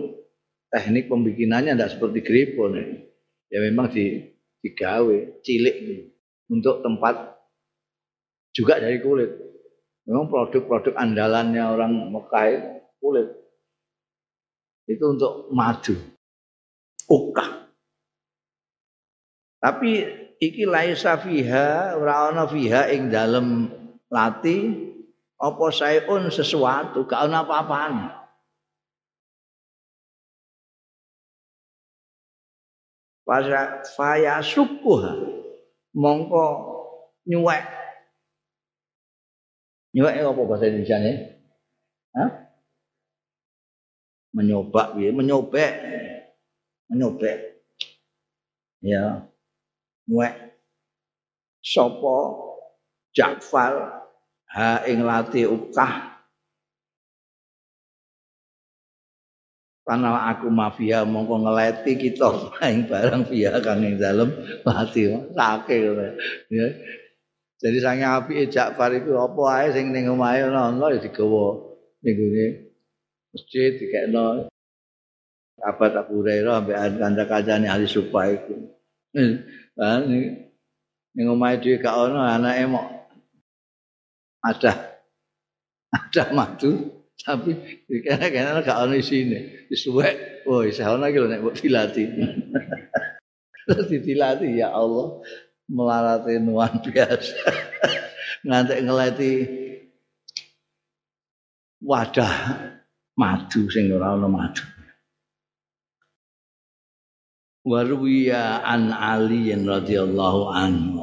S1: teknik pembikinannya tidak seperti grebo nih ya memang di digawe cilik gitu. untuk tempat juga dari kulit. Memang produk-produk andalannya orang Mekah itu kulit. Itu untuk madu. Ukah. Tapi iki laisa fiha ora ana fiha ing dalem lati. Apa sayun sesuatu gak ana apa-apane Faya, faya sukuh mongko nyuwek. Nyuwek apa bahasa Indonesia nih? Hah? Menyobak, menyobek, menyobek. Ya, nyuwek. Sopo? Ja'far ha ing lati ukah. Karena aku mafia mongko ngeleti kita ing barang via kang ing dalem mati sake ya. Jadi sange apike Ja'far iku apa ae sing ning omahe ana ya digawa ning gone masjid dikekno. Abad Abu Hurairah ambek kanca-kancane ahli supa iku. Lah ning omahe dhewe gak ana anake mok ada *laughs* ada madu tapi kene-kene gak ono isine. Disuwek oh isa ono iki lho nek mbok dilati. *laughs* Dilati ya Allah melarati nuan *laughs* biasa. Ngantek ngeleti wadah madu sing ora ono madu Waruwiya an Ali radhiyallahu anhu